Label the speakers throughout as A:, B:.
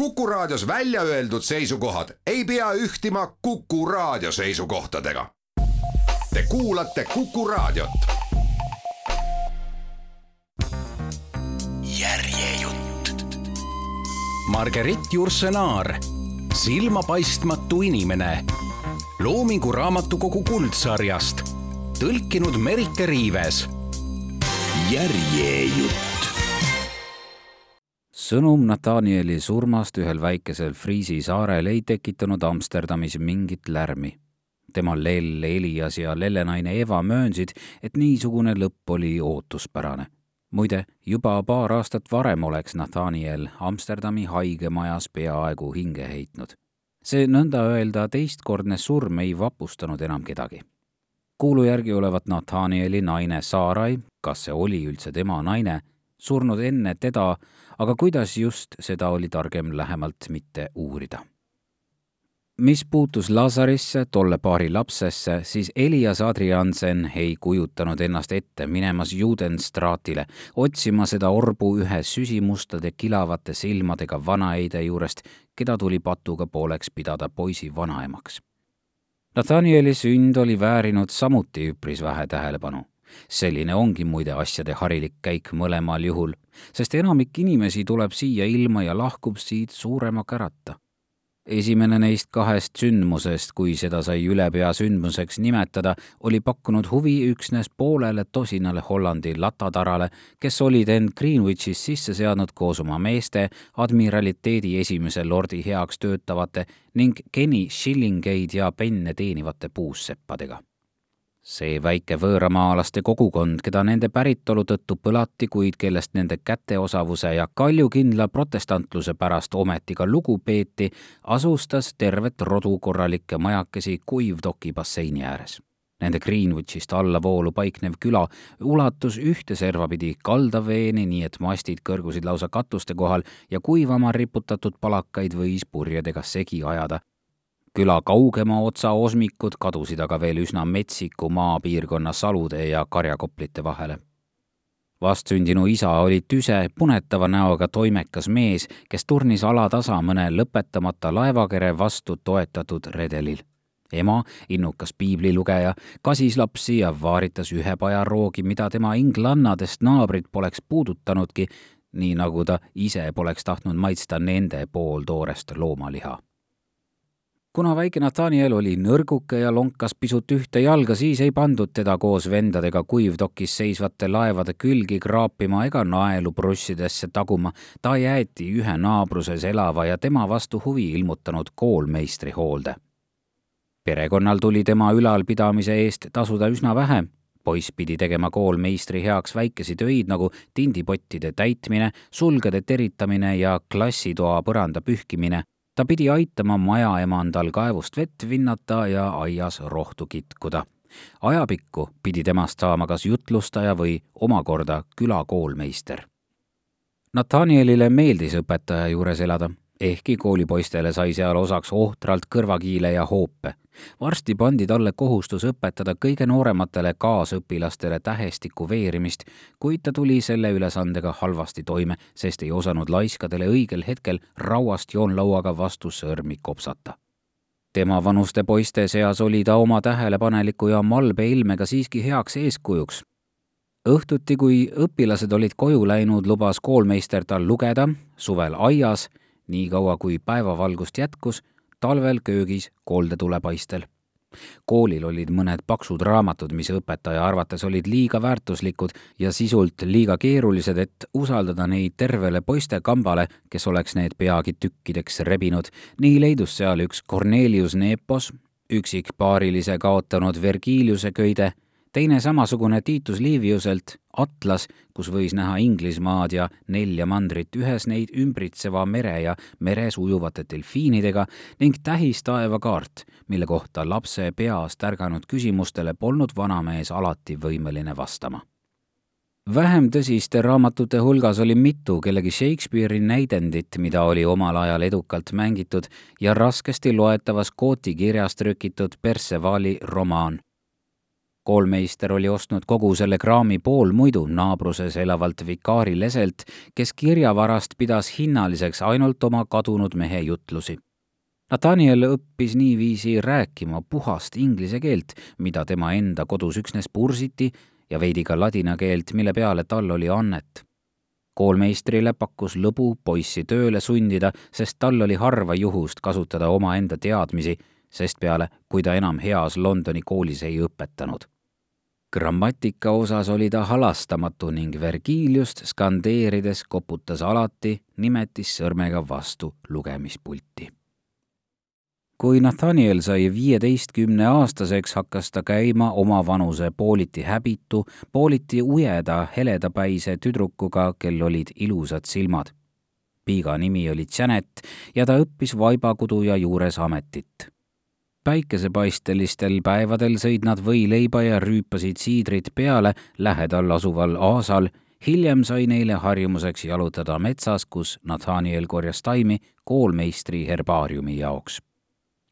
A: Kuku Raadios välja öeldud seisukohad ei pea ühtima Kuku Raadio seisukohtadega. Te kuulate Kuku Raadiot.
B: järjejutt.
C: Margerit Jursenaar, silmapaistmatu inimene. loomingu raamatukogu kuldsarjast, tõlkinud Merike Riives.
B: järjejutt
D: sõnum Nathanieli surmast ühel väikesel Friisi saarel ei tekitanud Amsterdamis mingit lärmi. tema lell Elias ja lellenaine Eva möönsid, et niisugune lõpp oli ootuspärane. muide, juba paar aastat varem oleks Nathaniel Amsterdami haigemajas peaaegu hinge heitnud. see nõnda öelda teistkordne surm ei vapustanud enam kedagi kuulu järgi olevat Nathanieli naine Saarai, kas see oli üldse tema naine, surnud enne teda, aga kuidas just, seda oli targem lähemalt mitte uurida. mis puutus Lazarisse, tolle paari lapsesse, siis Elias Adriansen ei kujutanud ennast ette minemas Judenstraatile, otsima seda orbu ühe süsimustade kilavate silmadega vanaeide juurest, keda tuli patuga pooleks pidada poisi vanaemaks Nathanieli sünd oli väärinud samuti üpris vähe tähelepanu selline ongi muide asjade harilik käik mõlemal juhul, sest enamik inimesi tuleb siia ilma ja lahkub siit suurema kärata. esimene neist kahest sündmusest, kui seda sai ülepea sündmuseks nimetada, oli pakkunud huvi üksnes poolele tosinale Hollandi latatarale, kes olid end Greenwichis sisse seadnud koos oma meeste, admiraliteedi esimese lordi heaks töötavate ning geni shillingeid ja penne teenivate puusseppadega see väike võõramaalaste kogukond, keda nende päritolu tõttu põlati, kuid kellest nende käteosavuse ja kaljukindla protestantluse pärast ometi ka lugu peeti, asustas tervet rodu korralikke majakesi Kuivdoki basseini ääres. Nende Greenwichist allavoolu paiknev küla ulatus ühte serva pidi kaldaveeni, nii et mastid kõrgusid lausa katuste kohal ja kuivama riputatud palakaid võis purjedega segi ajada, küla kaugema otsa osmikud kadusid aga veel üsna metsiku maapiirkonna salude ja karjakoplite vahele. vastsündinu isa oli tüse, punetava näoga toimekas mees, kes turnis alatasa mõne lõpetamata laevakere vastu toetatud redelil. ema, innukas piiblilugeja, kasis lapsi ja vaaritas ühe paja roogi, mida tema inglannadest naabrid poleks puudutanudki, nii nagu ta ise poleks tahtnud maitsta nende pooltoorest loomaliha kuna väike Nathaniel oli nõrguke ja lonkas pisut ühte jalga, siis ei pandud teda koos vendadega kuivdokis seisvate laevade külgi kraapima ega naelu brussidesse taguma. ta jäeti ühe naabruses elava ja tema vastu huvi ilmutanud koolmeistri hoolde. perekonnal tuli tema ülalpidamise eest tasuda üsna vähe poiss pidi tegema koolmeistri heaks väikesi töid nagu tindipottide täitmine, sulgede teritamine ja klassitoa põranda pühkimine ta pidi aitama majaemandal kaevust vett vinnata ja aias rohtu kitkuda. ajapikku pidi temast saama kas jutlustaja või omakorda külakoolmeister. Nathanielile meeldis õpetaja juures elada ehkki koolipoistele sai seal osaks ohtralt kõrvakiile ja hoope. varsti pandi talle kohustus õpetada kõige noorematele kaasõpilastele tähestiku veerimist, kuid ta tuli selle ülesandega halvasti toime, sest ei osanud laiskadele õigel hetkel rauast joonlauaga vastu sõrmi kopsata tema vanuste poiste seas oli ta oma tähelepaneliku ja malbe ilmega siiski heaks eeskujuks. õhtuti, kui õpilased olid koju läinud, lubas koolmeister tal lugeda suvel aias niikaua kui päevavalgust jätkus, talvel köögis koldetulepaistel. koolil olid mõned paksud raamatud, mis õpetaja arvates olid liiga väärtuslikud ja sisult liiga keerulised, et usaldada neid tervele poistekambale, kes oleks need peagi tükkideks rebinud. nii leidus seal üks Cornelius Nepos, üksik paarilise kaotanud Vergiliuse köide teine samasugune Titus Liviuselt Atlas, kus võis näha Inglismaad ja nelja mandrit, ühes neid ümbritseva mere ja meres ujuvate delfiinidega ning tähistaevakaart, mille kohta lapse peas tärganud küsimustele polnud vanamees alati võimeline vastama. Vähem tõsiste raamatute hulgas oli mitu kellegi Shakespeare'i näidendit, mida oli omal ajal edukalt mängitud ja raskesti loetavas kooti kirjas trükitud Percevali romaan koolmeister oli ostnud kogu selle kraami poolmuidu naabruses elavalt vikaari leselt, kes kirjavarast pidas hinnaliseks ainult oma kadunud mehe jutlusi. Nathaniel õppis niiviisi rääkima puhast inglise keelt, mida tema enda kodus üksnes pursiti, ja veidi ka ladina keelt, mille peale tal oli annet koolmeistrile pakkus lõbu poissi tööle sundida, sest tal oli harva juhust kasutada omaenda teadmisi, sest peale, kui ta enam heas Londoni koolis ei õpetanud. Grammatika osas oli ta halastamatu ning Vergiliust skandeerides koputas alati nimetis sõrmega vastu lugemispulti kui Nathaniel sai viieteistkümne aastaseks, hakkas ta käima oma vanuse pooliti häbitu, pooliti ujeda heledapäise tüdrukuga, kel olid ilusad silmad. piiga nimi oli Janet ja ta õppis vaibakuduja juures ametit. Päikesepaistelistel päevadel sõid nad võileiba ja rüüpasid siidrit peale lähedal asuval aasal hiljem sai neile harjumuseks jalutada metsas, kus Nathaniel korjas taimi koolmeistri herbaariumi jaoks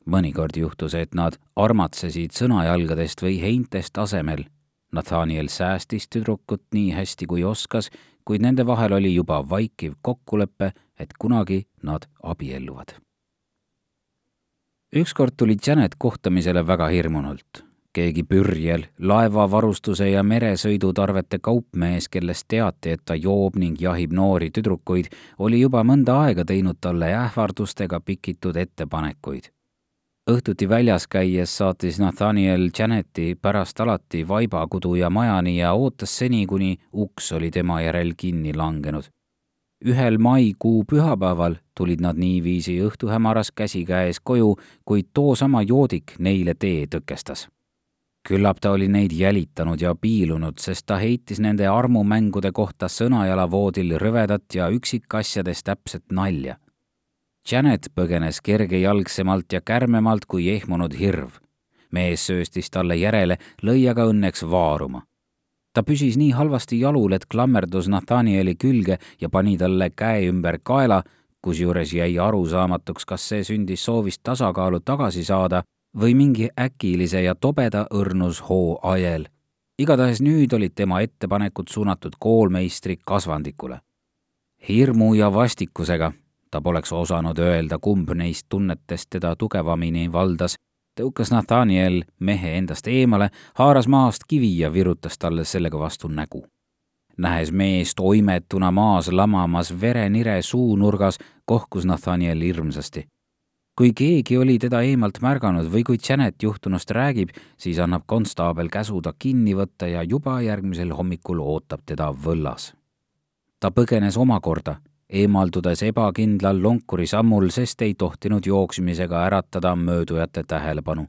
D: mõnikord juhtus, et nad armatsesid sõnajalgadest või heintest asemel. Nathaniel säästis tüdrukut nii hästi kui oskas, kuid nende vahel oli juba vaikiv kokkulepe, et kunagi nad abielluvad. Ükskord tuli Janet kohtamisele väga hirmunult. keegi pürjel, laevavarustuse ja meresõidutarvete kaupmees, kellest teati, et ta joob ning jahib noori tüdrukuid, oli juba mõnda aega teinud talle ähvardustega pikitud ettepanekuid õhtuti väljas käies saatis Nathaniel Janeti pärast alati vaibakuduja majani ja ootas seni, kuni uks oli tema järel kinni langenud. Ühel maikuu pühapäeval tulid nad niiviisi õhtuhämaras käsikäes koju, kuid toosama joodik neile tee tõkestas. küllap ta oli neid jälitanud ja piilunud, sest ta heitis nende armumängude kohta sõnajalavoodil rõvedat ja üksikasjades täpset nalja Janet põgenes kergejalgsemalt ja kärmemalt kui ehmunud hirv. mees sööstis talle järele, lõi aga õnneks vaaruma. Ta püsis nii halvasti jalul, et klammerdus Nathanieli külge ja pani talle käe ümber kaela, kusjuures jäi arusaamatuks, kas see sündis soovist tasakaalu tagasi saada või mingi äkilise ja tobeda õrnus hoo ajel. igatahes nüüd olid tema ettepanekud suunatud koolmeistri kasvandikule. hirmu ja vastikusega ta poleks osanud öelda, kumb neist tunnetest teda tugevamini valdas, tõukas Nathaniel mehe endast eemale, haaras maast kivi ja virutas talle sellega vastu nägu. nähes meest oimetuna maas lamamas verenire suunurgas, kohkus Nathaniel hirmsasti. kui keegi oli teda eemalt märganud või kui Janet juhtunust räägib, siis annab konstaabel käsu ta kinni võtta ja juba järgmisel hommikul ootab teda võllas. ta põgenes omakorda eemaldudes ebakindlal lonkuri sammul, sest ei tohtinud jooksmisega äratada möödujate tähelepanu.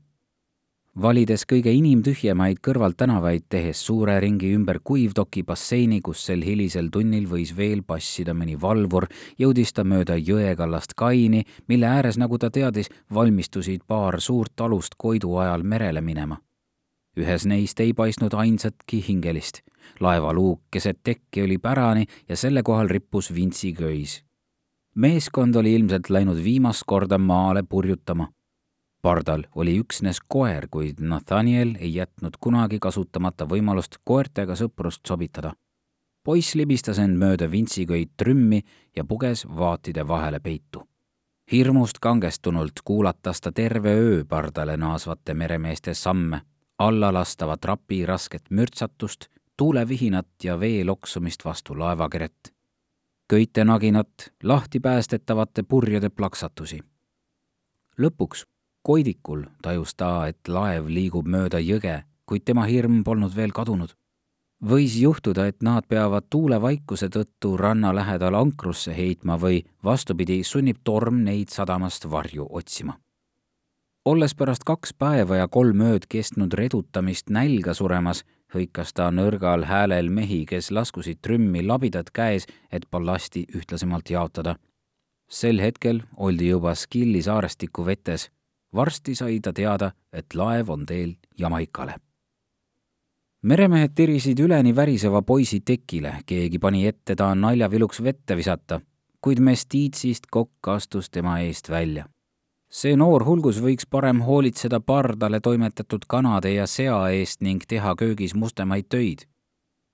D: valides kõige inimtühjemaid kõrvaltänavaid, tehes suure ringi ümber kuivdoki basseini, kus sel hilisel tunnil võis veel passida mõni valvur, jõudis ta mööda jõekallast kaini, mille ääres, nagu ta teadis, valmistusid paar suurt alust Koidu ajal merele minema. ühes neist ei paistnud ainsatki hingelist laevaluuk keset tekki oli pärani ja selle kohal rippus vintsiköis. meeskond oli ilmselt läinud viimast korda maale purjutama. pardal oli üksnes koer, kuid Nathaniel ei jätnud kunagi kasutamata võimalust koertega sõprust sobitada. poiss libistas end mööda vintsiköid trümmi ja puges vaatide vahele peitu hirmust kangestunult kuulatas ta terve öö pardale naasvate meremeeste samme, allalastava trapi rasket mürtsatust tuulevihinat ja vee loksumist vastu laevakeret, köitenaginat, lahti päästetavate purjede plaksatusi. lõpuks koidikul tajus ta, et laev liigub mööda jõge, kuid tema hirm polnud veel kadunud. võis juhtuda, et nad peavad tuulevaikuse tõttu ranna lähedal ankrusse heitma või vastupidi, sunnib torm neid sadamast varju otsima olles pärast kaks päeva ja kolm ööd kestnud redutamist nälga suremas, hõikas ta nõrgal häälel mehi, kes laskusid trümmi labidad käes, et ballasti ühtlasemalt jaotada. sel hetkel oldi juba Skilli saarestiku vetes. varsti sai ta teada, et laev on teel Jamaikale. meremehed tirisid üleni väriseva poisi tekile, keegi pani ette ta naljaviluks vette visata, kuid mestiitsist kokk astus tema eest välja see noor hulgus võiks parem hoolitseda pardale toimetatud kanade ja sea eest ning teha köögis mustemaid töid.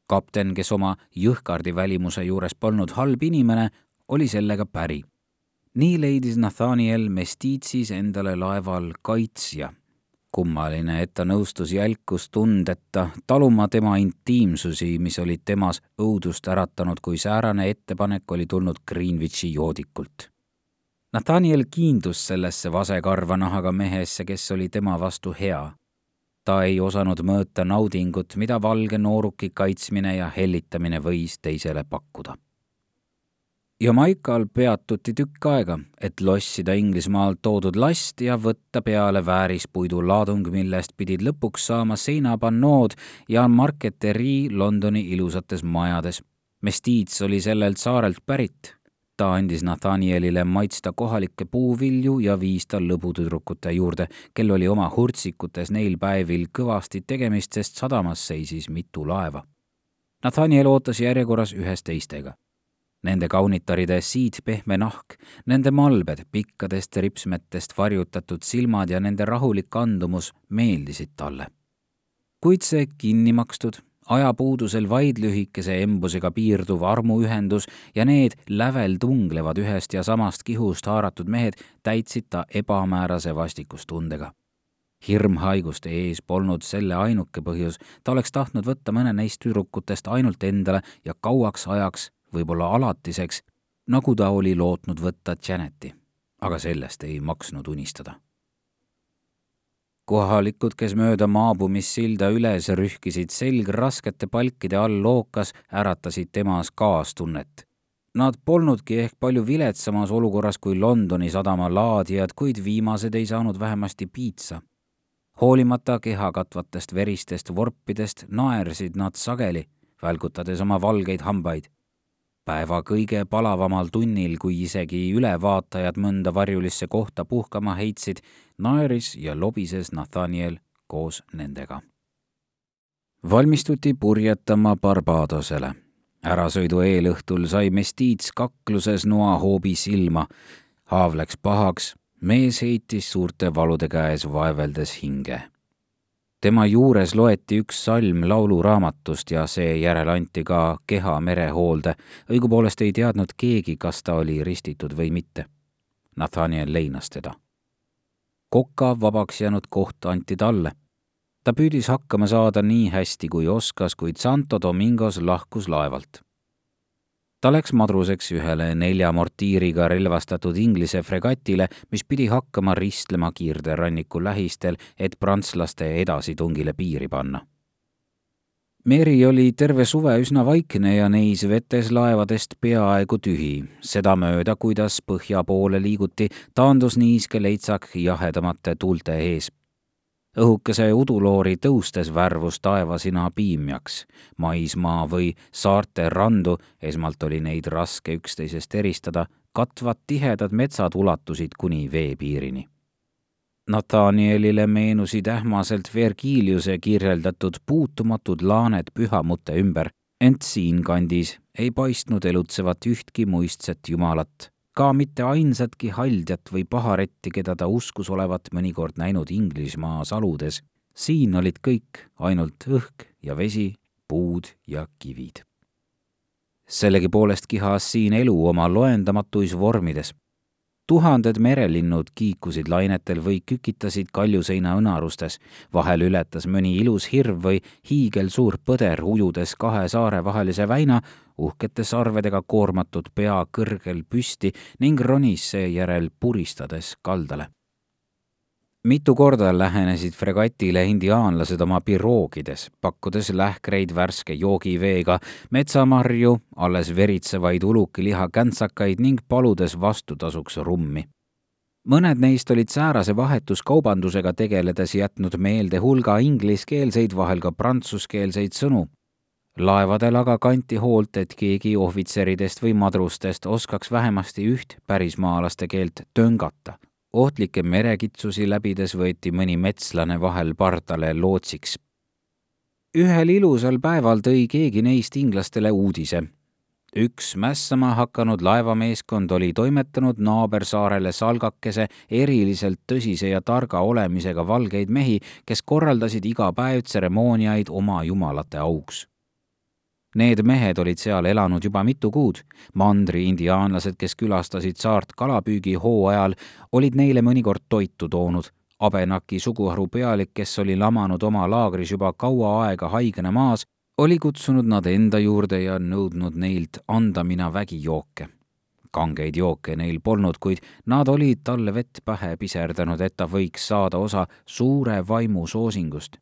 D: kapten, kes oma jõhkardi välimuse juures polnud halb inimene, oli sellega päri. nii leidis Nathaniel Mestitsis endale laeval kaitsja kummaline, et ta nõustus jälkustundeta taluma tema intiimsusi, mis olid temas õudust äratanud, kui säärane ettepanek oli tulnud Greenwichi joodikult. Nathaniel kiindus sellesse vasekarva nahaga mehesse, kes oli tema vastu hea. ta ei osanud mõõta naudingut, mida valge nooruki kaitsmine ja hellitamine võis teisele pakkuda Jamaikal peatuti tükk aega, et lossida Inglismaalt toodud last ja võtta peale väärispuidu laadung, millest pidid lõpuks saama seinapannood ja marketerii Londoni ilusates majades. Mestiits oli sellelt saarelt pärit. Ta andis Nathanielile maitsta kohalikke puuvilju ja viis ta lõbutüdrukute juurde, kel oli oma hurtsikutes neil päevil kõvasti tegemist, sest sadamas seisis mitu laeva. Nathaniel ootas järjekorras ühes teistega Nende kaunitaride siidpehme nahk, nende malbed pikkadest ripsmetest varjutatud silmad ja nende rahulik andumus meeldisid talle. kuid see kinni makstud, ajapuudusel vaid lühikese embusega piirduv armuühendus ja need lävel tunglevad ühest ja samast kihust haaratud mehed täitsid ta ebamäärase vastikustundega. Hirm haiguste ees polnud selle ainuke põhjus, ta oleks tahtnud võtta mõne neist tüdrukutest ainult endale ja kauaks ajaks võib-olla alatiseks, nagu ta oli lootnud võtta Janeti, aga sellest ei maksnud unistada. Kohalikud, kes mööda maabumissilda üles rühkisid selg raskete palkide all lookas, äratasid temas kaastunnet. Nad polnudki ehk palju viletsamas olukorras kui Londoni sadama laadijad, kuid viimased ei saanud vähemasti piitsa hoolimata keha katvatest veristest vorpidest naersid nad sageli, välgutades oma valgeid hambaid päeva kõige palavamal tunnil, kui isegi ülevaatajad mõnda varjulisse kohta puhkama heitsid, naeris ja lobises Nathaniel koos nendega. valmistuti purjetama Barbadosele. ärasõidu eelõhtul sai mestiits kakluses noahoobi silma. haav läks pahaks, mees heitis suurte valude käes vaeveldes hinge tema juures loeti üks salm lauluraamatust ja seejärel anti ka keha merehoolde. õigupoolest ei teadnud keegi, kas ta oli ristitud või mitte. Nathaniel leinas teda. koka vabaks jäänud koht anti talle. ta püüdis hakkama saada nii hästi, kui oskas, kuid Santo Domingos lahkus laevalt ta läks madruseks ühele nelja mortiiriga relvastatud Inglise fregatile, mis pidi hakkama ristlema kiirderanniku lähistel, et prantslaste edasitungile piiri panna. meri oli terve suve üsna vaikne ja neis vetes laevadest peaaegu tühi, sedamööda, kuidas põhja poole liiguti, taandus niiske leitsak jahedamate tuulte ees õhukese uduloori tõustes värvus taevasina piimjaks. maismaa või saarte randu, esmalt oli neid raske üksteisest eristada, katvad tihedad metsad ulatusid kuni veepiirini. Nathanielile meenusid ähmaselt Vergiliuse kirjeldatud puutumatud laaned pühamute ümber, ent siinkandis ei paistnud elutsevat ühtki muistset jumalat ka mitte ainsatki haldjat või paharetti, keda ta uskus olevat mõnikord näinud Inglismaa saludes. siin olid kõik ainult õhk ja vesi, puud ja kivid. sellegipoolest kihas siin elu oma loendamatuis vormides tuhanded merelinnud kiikusid lainetel või kükitasid kaljuseina õnarustes. vahel ületas mõni ilus hirv või hiigelsuur põder, ujudes kahe saare vahelise väina, uhkete sarvedega koormatud pea kõrgel püsti ning ronis seejärel puristades kaldale mitu korda lähenesid fregatile indiaanlased oma piroogides, pakkudes lähkreid värske joogiveega, metsamarju, alles veritsevaid ulukiliha käntsakaid ning paludes vastutasuks rummi. mõned neist olid säärase vahetuskaubandusega tegeledes jätnud meelde hulga ingliskeelseid, vahel ka prantsuskeelseid sõnu laevadel aga kanti hoolt, et keegi ohvitseridest või madrustest oskaks vähemasti üht pärismaalaste keelt töngata ohtlikke merekitsusi läbides võeti mõni metslane vahel pardale lootsiks. ühel ilusal päeval tõi keegi neist inglastele uudise. üks mässama hakanud laevameeskond oli toimetanud naabersaarele salgakese eriliselt tõsise ja targa olemisega valgeid mehi, kes korraldasid iga päev tseremooniaid oma jumalate auks. Need mehed olid seal elanud juba mitu kuud. mandri indiaanlased, kes külastasid saart kalapüügi hooajal, olid neile mõnikord toitu toonud. Abenaki suguharu pealik, kes oli lamanud oma laagris juba kaua aega haigena maas, oli kutsunud nad enda juurde ja nõudnud neilt anda mina vägijooke. kangeid jooke neil polnud, kuid nad olid talle vett pähe piserdanud, et ta võiks saada osa suure vaimu soosingust.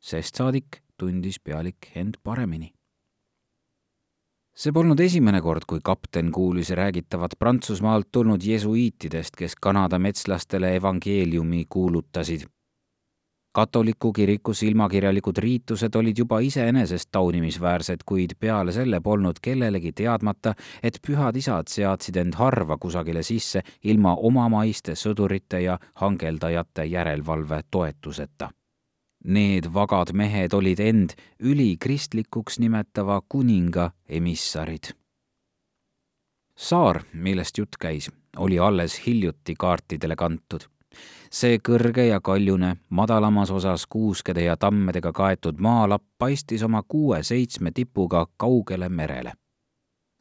D: sest saadik tundis pealik end paremini see polnud esimene kord, kui kapten kuulis räägitavat Prantsusmaalt tulnud jesuiitidest, kes Kanada metslastele evangeeliumi kuulutasid. katoliku kiriku silmakirjalikud riitused olid juba iseenesest taunimisväärsed, kuid peale selle polnud kellelegi teadmata, et pühad isad seadsid end harva kusagile sisse ilma omamaiste sõdurite ja hangeldajate järelevalve toetuseta Need vagad mehed olid end ülikristlikuks nimetava kuninga emissarid. saar, millest jutt käis, oli alles hiljuti kaartidele kantud. see kõrge ja kaljune, madalamas osas kuuskede ja tammedega kaetud maalapp paistis oma kuue-seitsme tipuga kaugele merele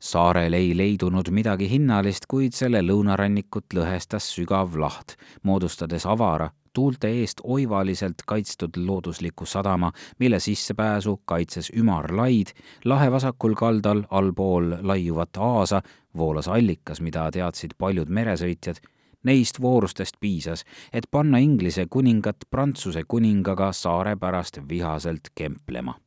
D: saarel ei leidunud midagi hinnalist, kuid selle lõunarannikut lõhestas sügav laht, moodustades avara tuulte eest oivaliselt kaitstud loodusliku sadama, mille sissepääsu kaitses ümar laid, lahe vasakul kaldal allpool laiuvat aasa voolas allikas, mida teadsid paljud meresõitjad. Neist voorustest piisas, et panna Inglise kuningat Prantsuse kuningaga saare pärast vihaselt kemplema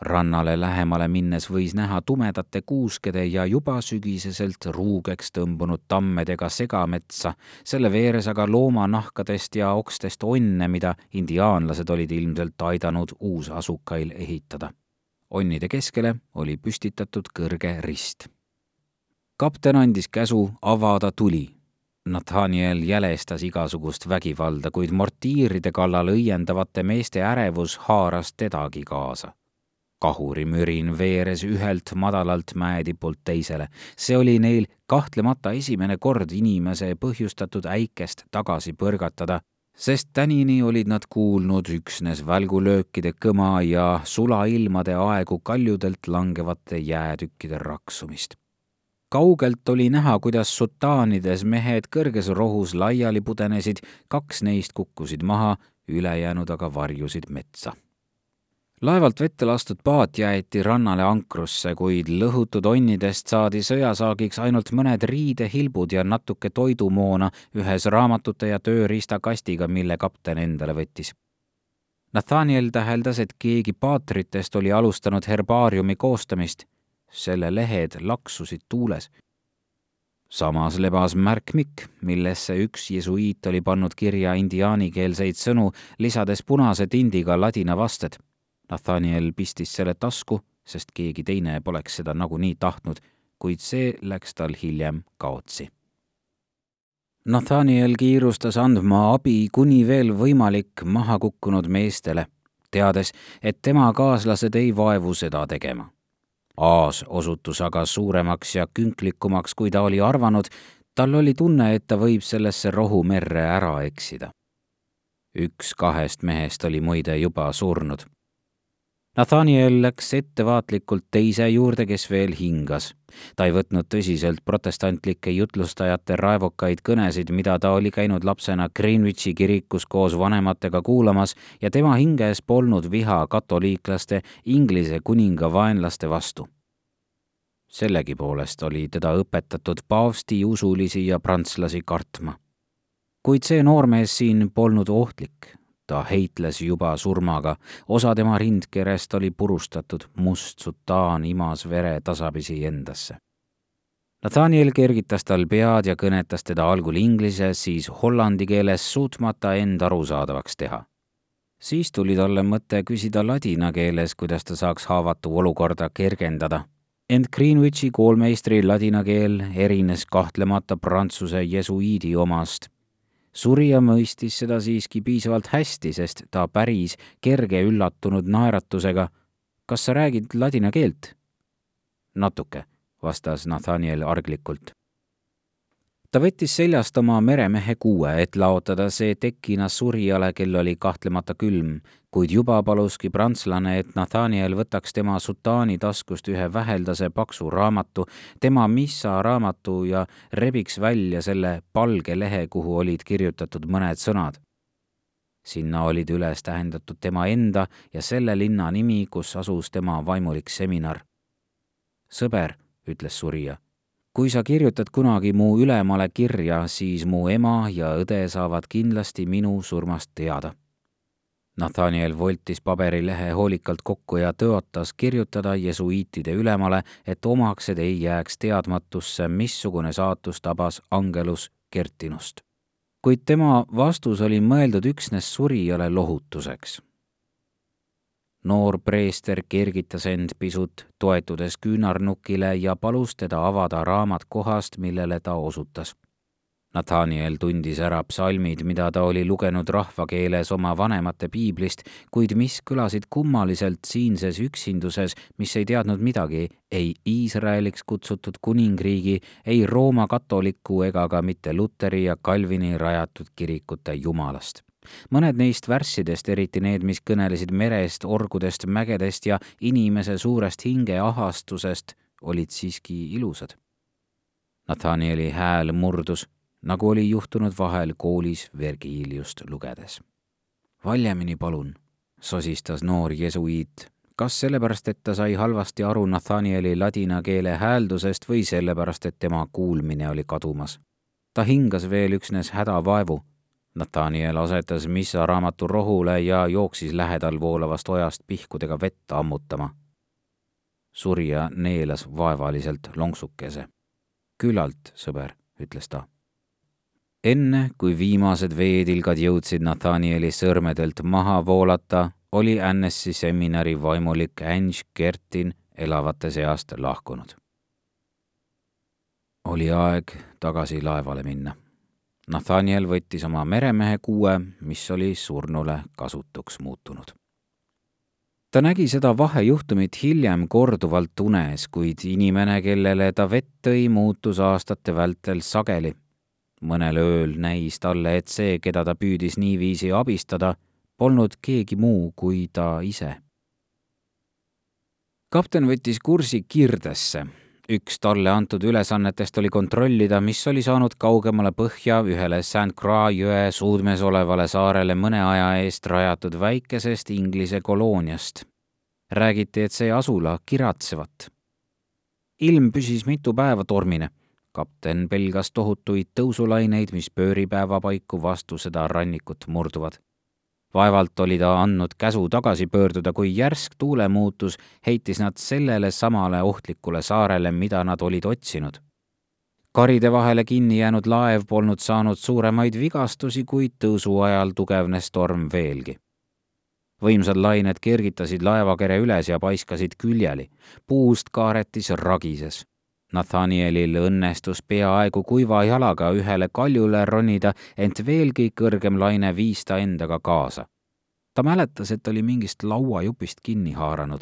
D: rannale lähemale minnes võis näha tumedate kuuskede ja juba sügiseselt ruugeks tõmbunud tammedega segametsa, selle veeres aga loomanahkadest ja okstest onne, mida indiaanlased olid ilmselt aidanud uusasukail ehitada. onnide keskele oli püstitatud kõrge rist. kapten andis käsu avada tuli Nathaniel jälestas igasugust vägivalda, kuid mortiiride kallal õiendavate meeste ärevus haaras tedagi kaasa kahurimürin veeres ühelt madalalt mäetipult teisele. see oli neil kahtlemata esimene kord inimese põhjustatud äikest tagasi põrgatada, sest tänini olid nad kuulnud üksnes välgulöökide kõma ja sulailmade aegu kaljudelt langevate jäätükkide raksumist. kaugelt oli näha, kuidas sultaanides mehed kõrges rohus laiali pudenesid, kaks neist kukkusid maha, ülejäänud aga varjusid metsa laevalt vette lastud paat jäeti rannale ankrusse, kuid lõhutud onnidest saadi sõjasaagiks ainult mõned riidehilbud ja natuke toidumoona ühes raamatute ja tööriistakastiga, mille kapten endale võttis. Nathaniel täheldas, et keegi paatritest oli alustanud herbaariumi koostamist. selle lehed laksusid tuules. samas lebas märkmikk, millesse üks jesuiit oli pannud kirja indiaanikeelseid sõnu, lisades punase tindiga ladina vasted Nathaniel pistis selle tasku, sest keegi teine poleks seda nagunii tahtnud, kuid see läks tal hiljem kaotsi. Nathaniel kiirustas andma abi kuni veel võimalik maha kukkunud meestele, teades, et tema kaaslased ei vaevu seda tegema. Aas osutus aga suuremaks ja künklikumaks, kui ta oli arvanud, tal oli tunne, et ta võib sellesse rohumerre ära eksida. üks kahest mehest oli muide juba surnud Nathaniel läks ettevaatlikult teise juurde, kes veel hingas. ta ei võtnud tõsiselt protestantlike jutlustajate raevukaid kõnesid, mida ta oli käinud lapsena Greenwichi kirikus koos vanematega kuulamas ja tema hinges polnud viha katoliiklaste, Inglise kuninga vaenlaste vastu. sellegipoolest oli teda õpetatud paavsti usulisi ja prantslasi kartma. kuid see noormees siin polnud ohtlik, ta heitles juba surmaga, osa tema rindkerest oli purustatud, must sutaan imas vere tasapisi endasse. Nathaniel kergitas tal pead ja kõnetas teda algul inglise, siis hollandi keeles, suutmata end arusaadavaks teha. siis tuli talle mõte küsida ladina keeles, kuidas ta saaks haavatu olukorda kergendada ent Greenwichi koolmeistri ladina keel erines kahtlemata prantsuse jesuiidi omast surija mõistis seda siiski piisavalt hästi, sest ta päris kerge üllatunud naeratusega. kas sa räägid ladina keelt? natuke, vastas Nathaniel arglikult ta võttis seljast oma meremehe kuue, et laotada see tekina surijale, kel oli kahtlemata külm, kuid juba paluski prantslane, et Nathaniel võtaks tema sutaani taskust ühe väheldase paksu raamatu, tema missa raamatu ja rebiks välja selle palge lehe, kuhu olid kirjutatud mõned sõnad. sinna olid üles tähendatud tema enda ja selle linna nimi, kus asus tema vaimulik seminar. sõber, ütles surija kui sa kirjutad kunagi mu ülemale kirja, siis mu ema ja õde saavad kindlasti minu surmast teada. Nathaniel voltis paberilehe hoolikalt kokku ja tõotas kirjutada jesuiitide ülemale, et omaksed ei jääks teadmatusse, missugune saatus tabas Angelus Kertinust. kuid tema vastus oli mõeldud üksnes surijale lohutuseks noor preester kergitas end pisut, toetudes küünarnukile ja palus teda avada raamat kohast, millele ta osutas. Nathaniel tundis ära psalmid, mida ta oli lugenud rahvakeeles oma vanemate piiblist, kuid mis kõlasid kummaliselt siinses üksinduses, mis ei teadnud midagi ei Iisraeliks kutsutud kuningriigi, ei Rooma katoliku ega ka mitte Luteri ja Calvini rajatud kirikute jumalast mõned neist värssidest, eriti need, mis kõnelesid merest, orgudest, mägedest ja inimese suurest hingeahastusest, olid siiski ilusad. Nathanieli hääl murdus, nagu oli juhtunud vahel koolis Vergiliust lugedes. valjemini palun, sosistas noor jesuiit kas sellepärast, et ta sai halvasti aru Nathanieli ladina keele hääldusest või sellepärast, et tema kuulmine oli kadumas. ta hingas veel üksnes hädavaevu, Nathaniel asetas Missa raamatu rohule ja jooksis lähedal voolavast ojast pihkudega vett ammutama. surja neelas vaevaliselt lonksukese. küllalt, sõber, ütles ta. enne, kui viimased veetilgad jõudsid Nathanieli sõrmedelt maha voolata, oli Annessi seminari vaimulik Ange Kertin elavate seast lahkunud. oli aeg tagasi laevale minna Nathaniel võttis oma meremehe kuue, mis oli surnule kasutuks muutunud. ta nägi seda vahejuhtumit hiljem korduvalt unes, kuid inimene, kellele ta vett tõi, muutus aastate vältel sageli. mõnel ööl näis talle, et see, keda ta püüdis niiviisi abistada, polnud keegi muu kui ta ise. kapten võttis kursi Kirdesse üks talle antud ülesannetest oli kontrollida, mis oli saanud kaugemale põhja ühele St Croix jõe suudmes olevale saarele mõne aja eest rajatud väikesest Inglise kolooniast. räägiti, et see asula kiratsevat. ilm püsis mitu päeva tormine. kapten pelgas tohutuid tõusulaineid, mis pööripäeva paiku vastu seda rannikut murduvad vaevalt oli ta andnud käsu tagasi pöörduda, kui järsk tuulemuutus heitis nad sellele samale ohtlikule saarele, mida nad olid otsinud. karide vahele kinni jäänud laev polnud saanud suuremaid vigastusi, kuid tõusu ajal tugevnes torm veelgi. võimsad lained kergitasid laevakere üles ja paiskasid küljeli. puust kaaretis ragises Nathanielil õnnestus peaaegu kuiva jalaga ühele kaljule ronida, ent veelgi kõrgem laine viis ta endaga kaasa. ta mäletas, et oli mingist lauajupist kinni haaranud.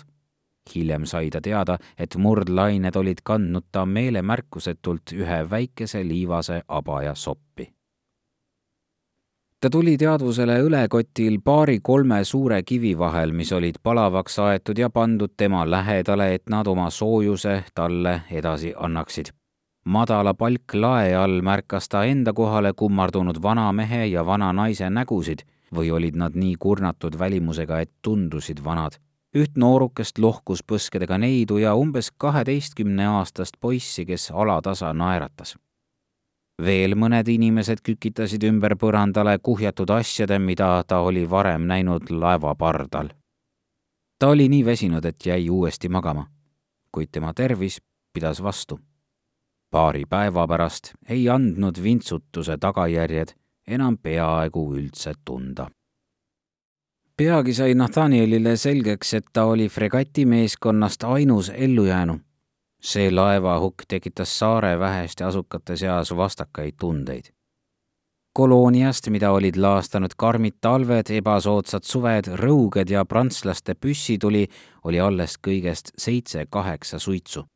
D: hiljem sai ta teada, et murdlained olid kandnud ta meelemärkusetult ühe väikese liivase abaja soppi ta tuli teadvusele õlekotil paari-kolme suure kivi vahel, mis olid palavaks aetud ja pandud tema lähedale, et nad oma soojuse talle edasi annaksid. madala palklae all märkas ta enda kohale kummardunud vana mehe ja vana naise nägusid või olid nad nii kurnatud välimusega, et tundusid vanad. üht noorukest lohkus põskedega neidu ja umbes kaheteistkümneaastast poissi, kes alatasa naeratas veel mõned inimesed kükitasid ümber põrandale kuhjatud asjade, mida ta oli varem näinud laeva pardal. ta oli nii väsinud, et jäi uuesti magama, kuid tema tervis pidas vastu. paari päeva pärast ei andnud vintsutuse tagajärjed enam peaaegu üldse tunda peagi sai Nathanielile selgeks, et ta oli fregati meeskonnast ainus ellujäänu see laevahukk tekitas saare väheste asukate seas vastakaid tundeid. kolooniast, mida olid laastanud karmid talved, ebasoodsad suved, rõuged ja prantslaste püssituli, oli alles kõigest seitse-kaheksa suitsu.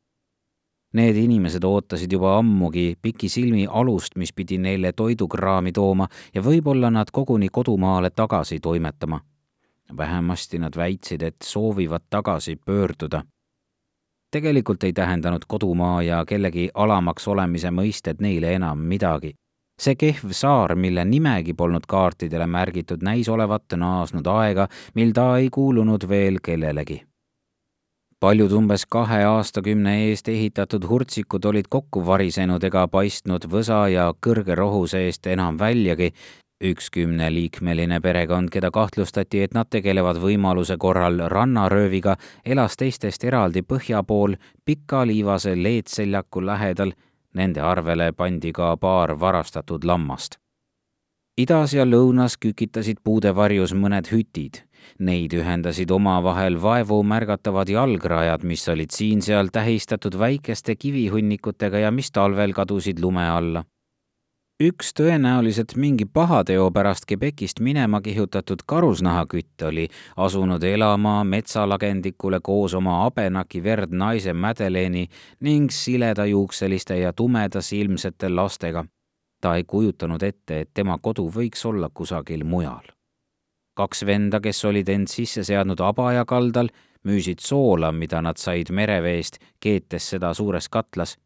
D: Need inimesed ootasid juba ammugi pikisilmi alust, mis pidi neile toidukraami tooma ja võib-olla nad koguni kodumaale tagasi toimetama. vähemasti nad väitsid, et soovivad tagasi pöörduda. Tegelikult ei tähendanud kodumaa ja kellegi alamaks olemise mõisted neile enam midagi see kehv saar, mille nimegi polnud kaartidele märgitud, näis olevat naasnud aega, mil ta ei kuulunud veel kellelegi paljud umbes kahe aastakümne eest ehitatud hurtsikud olid kokku varisenud ega paistnud võsa ja kõrge rohu seest enam väljagi. Üks kümneliikmeline perekond, keda kahtlustati, et nad tegelevad võimaluse korral rannarööviga, elas teistest eraldi põhja pool pika liivase leedseljaku lähedal. Nende arvele pandi ka paar varastatud lammast idas ja lõunas kükitasid puude varjus mõned hütid. Neid ühendasid omavahel vaevu märgatavad jalgrajad, mis olid siin-seal tähistatud väikeste kivihunnikutega ja mis talvel kadusid lume alla. Üks tõenäoliselt mingi pahateo pärast Quebecist minema kihutatud karusnahakütt oli asunud elama metsalagendikule koos oma abenaki verd naise Madelene'i ning siledajuukseliste ja tumedasilmsete lastega ta ei kujutanud ette, et tema kodu võiks olla kusagil mujal. kaks venda, kes olid end sisse seadnud Abaja kaldal, müüsid soola, mida nad said mereveest, keetes seda suures katlas.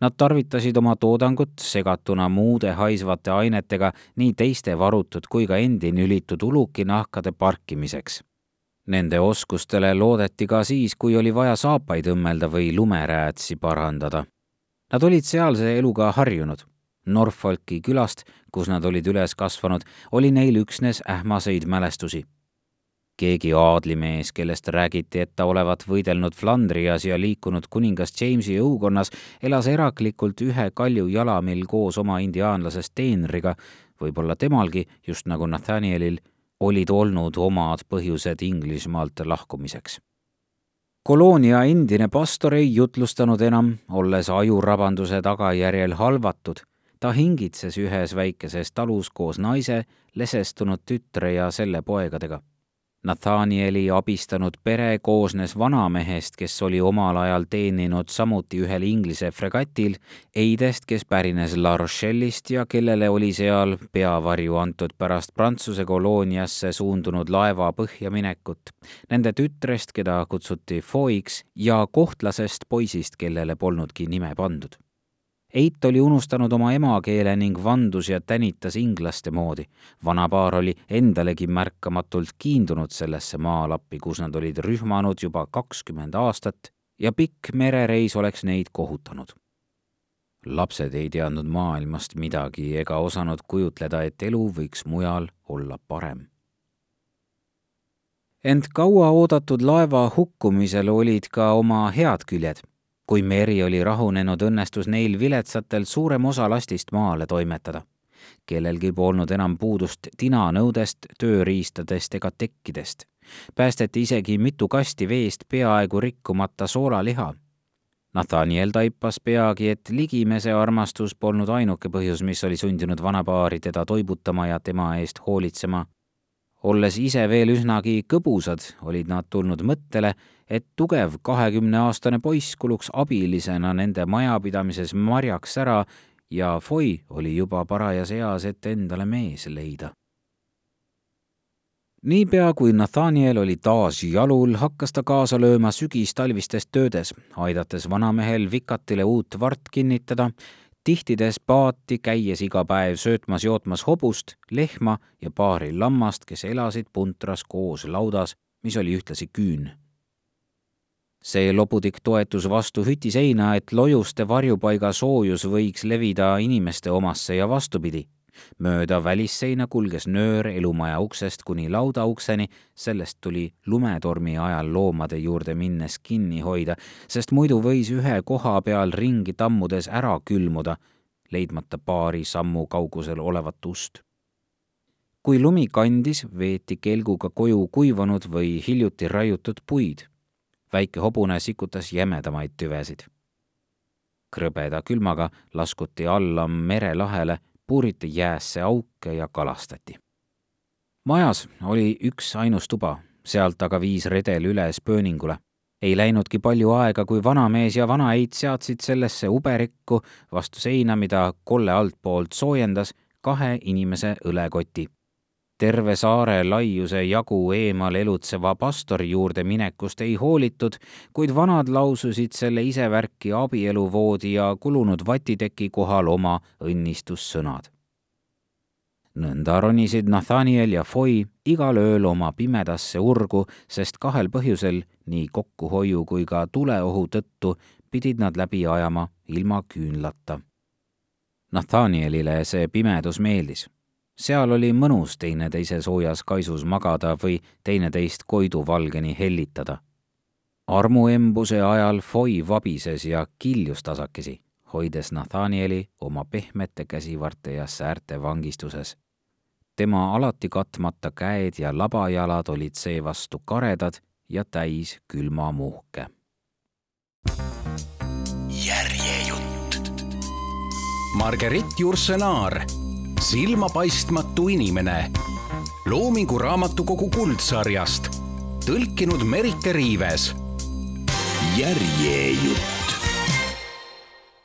D: Nad tarvitasid oma toodangut segatuna muude haisvate ainetega nii teiste varutud kui ka endi nülitud ulukinahkade parkimiseks Nende oskustele loodeti ka siis, kui oli vaja saapaid õmmelda või lumeräätsi parandada. Nad olid sealse eluga harjunud Norfolki külast, kus nad olid üles kasvanud, oli neil üksnes ähmaseid mälestusi. Keegi aadlimees, kellest räägiti, et ta olevat võidelnud Flandrias ja liikunud kuningas Jamesi õukonnas, elas eraklikult ühe kalju jalamil koos oma indiaanlasest teenriga, võib-olla temalgi, just nagu Nathanielil, olid olnud omad põhjused Inglismaalt lahkumiseks. Koloonia endine pastor ei jutlustanud enam, olles ajurabanduse tagajärjel halvatud. Ta hingitses ühes väikeses talus koos naise, lesestunud tütre ja selle poegadega. Nathanieli abistanud pere koosnes vanamehest, kes oli omal ajal teeninud samuti ühel Inglise fregatil, Eidest, kes pärines La Rochelle'ist ja kellele oli seal peavarju antud pärast Prantsuse kolooniasse suundunud laeva põhjaminekut, nende tütrest, keda kutsuti Foiks, ja kohtlasest poisist, kellele polnudki nime pandud Eit oli unustanud oma emakeele ning vandus ja tänitas inglaste moodi. vanapaar oli endalegi märkamatult kiindunud sellesse maalappi, kus nad olid rühmanud juba kakskümmend aastat ja pikk merereis oleks neid kohutanud. lapsed ei teadnud maailmast midagi ega osanud kujutleda, et elu võiks mujal olla parem ent kauaoodatud laeva hukkumisel olid ka oma head küljed kui meri oli rahunenud, õnnestus neil viletsatel suurem osa lastist maale toimetada. kellelgi polnud enam puudust tinanõudest, tööriistadest ega tekkidest. päästeti isegi mitu kasti veest peaaegu rikkumata soolaliha. Nathaniel taipas peagi, et ligimese armastus polnud ainuke põhjus, mis oli sundinud vanapaari teda toibutama ja tema eest hoolitsema olles ise veel üsnagi kõbusad, olid nad tulnud mõttele, et tugev kahekümneaastane poiss kuluks abilisena nende majapidamises marjaks ära ja Foy oli juba parajas eas, et endale mees leida. niipea, kui Nathaniel oli taas jalul, hakkas ta kaasa lööma sügistalvistes töödes, aidates vanamehel vikatile uut vart kinnitada tihtides paati, käies iga päev söötmas-jootmas hobust, lehma ja paari lammast, kes elasid puntras koos laudas, mis oli ühtlasi küün. See loputik toetus vastu hüti seina, et lojuste varjupaiga soojus võiks levida inimeste omasse ja vastupidi mööda välisseina kulges nöör elumaja uksest kuni laudaukseni, sellest tuli lumetormi ajal loomade juurde minnes kinni hoida, sest muidu võis ühe koha peal ringi tammudes ära külmuda, leidmata paari sammu kaugusel olevat ust. kui lumi kandis, veeti kelguga koju kuivanud või hiljuti raiutud puid. Väike hobune sikutas jämedamaid tüvesid krõbeda külmaga laskuti alla merelahele puuriti jäässe auke ja kalastati. majas oli üks ainus tuba, sealt aga viis redel üles pööningule. ei läinudki palju aega, kui vanamees ja vanaeit seadsid sellesse uberikku vastu seina, mida kolle altpoolt soojendas, kahe inimese õlekoti. Terve saare laiuse jagu eemal elutseva pastori juurde minekust ei hoolitud, kuid vanad laususid selle isevärki abieluvoodi ja kulunud vatiteki kohal oma õnnistussõnad nõnda ronisid Nathaniel ja Foy igal ööl oma pimedasse urgu, sest kahel põhjusel, nii kokkuhoiu kui ka tuleohu tõttu, pidid nad läbi ajama ilma küünlata. Nathanielile see pimedus meeldis. Seal oli mõnus teineteise soojas kaisus magada või teineteist koiduvalgeni hellitada. armuembuse ajal Foy vabises ja kiljus tasakesi, hoides Nathanieli oma pehmete käsivarte ja säärte vangistuses tema alati katmata käed ja labajalad olid seevastu karedad ja täis külma muhke.
C: järjejutt. Margerit Jursenaar, silmapaistmatu inimene, Loomingu Raamatukogu kuldsarjast, tõlkinud Merike Riives. järjejutt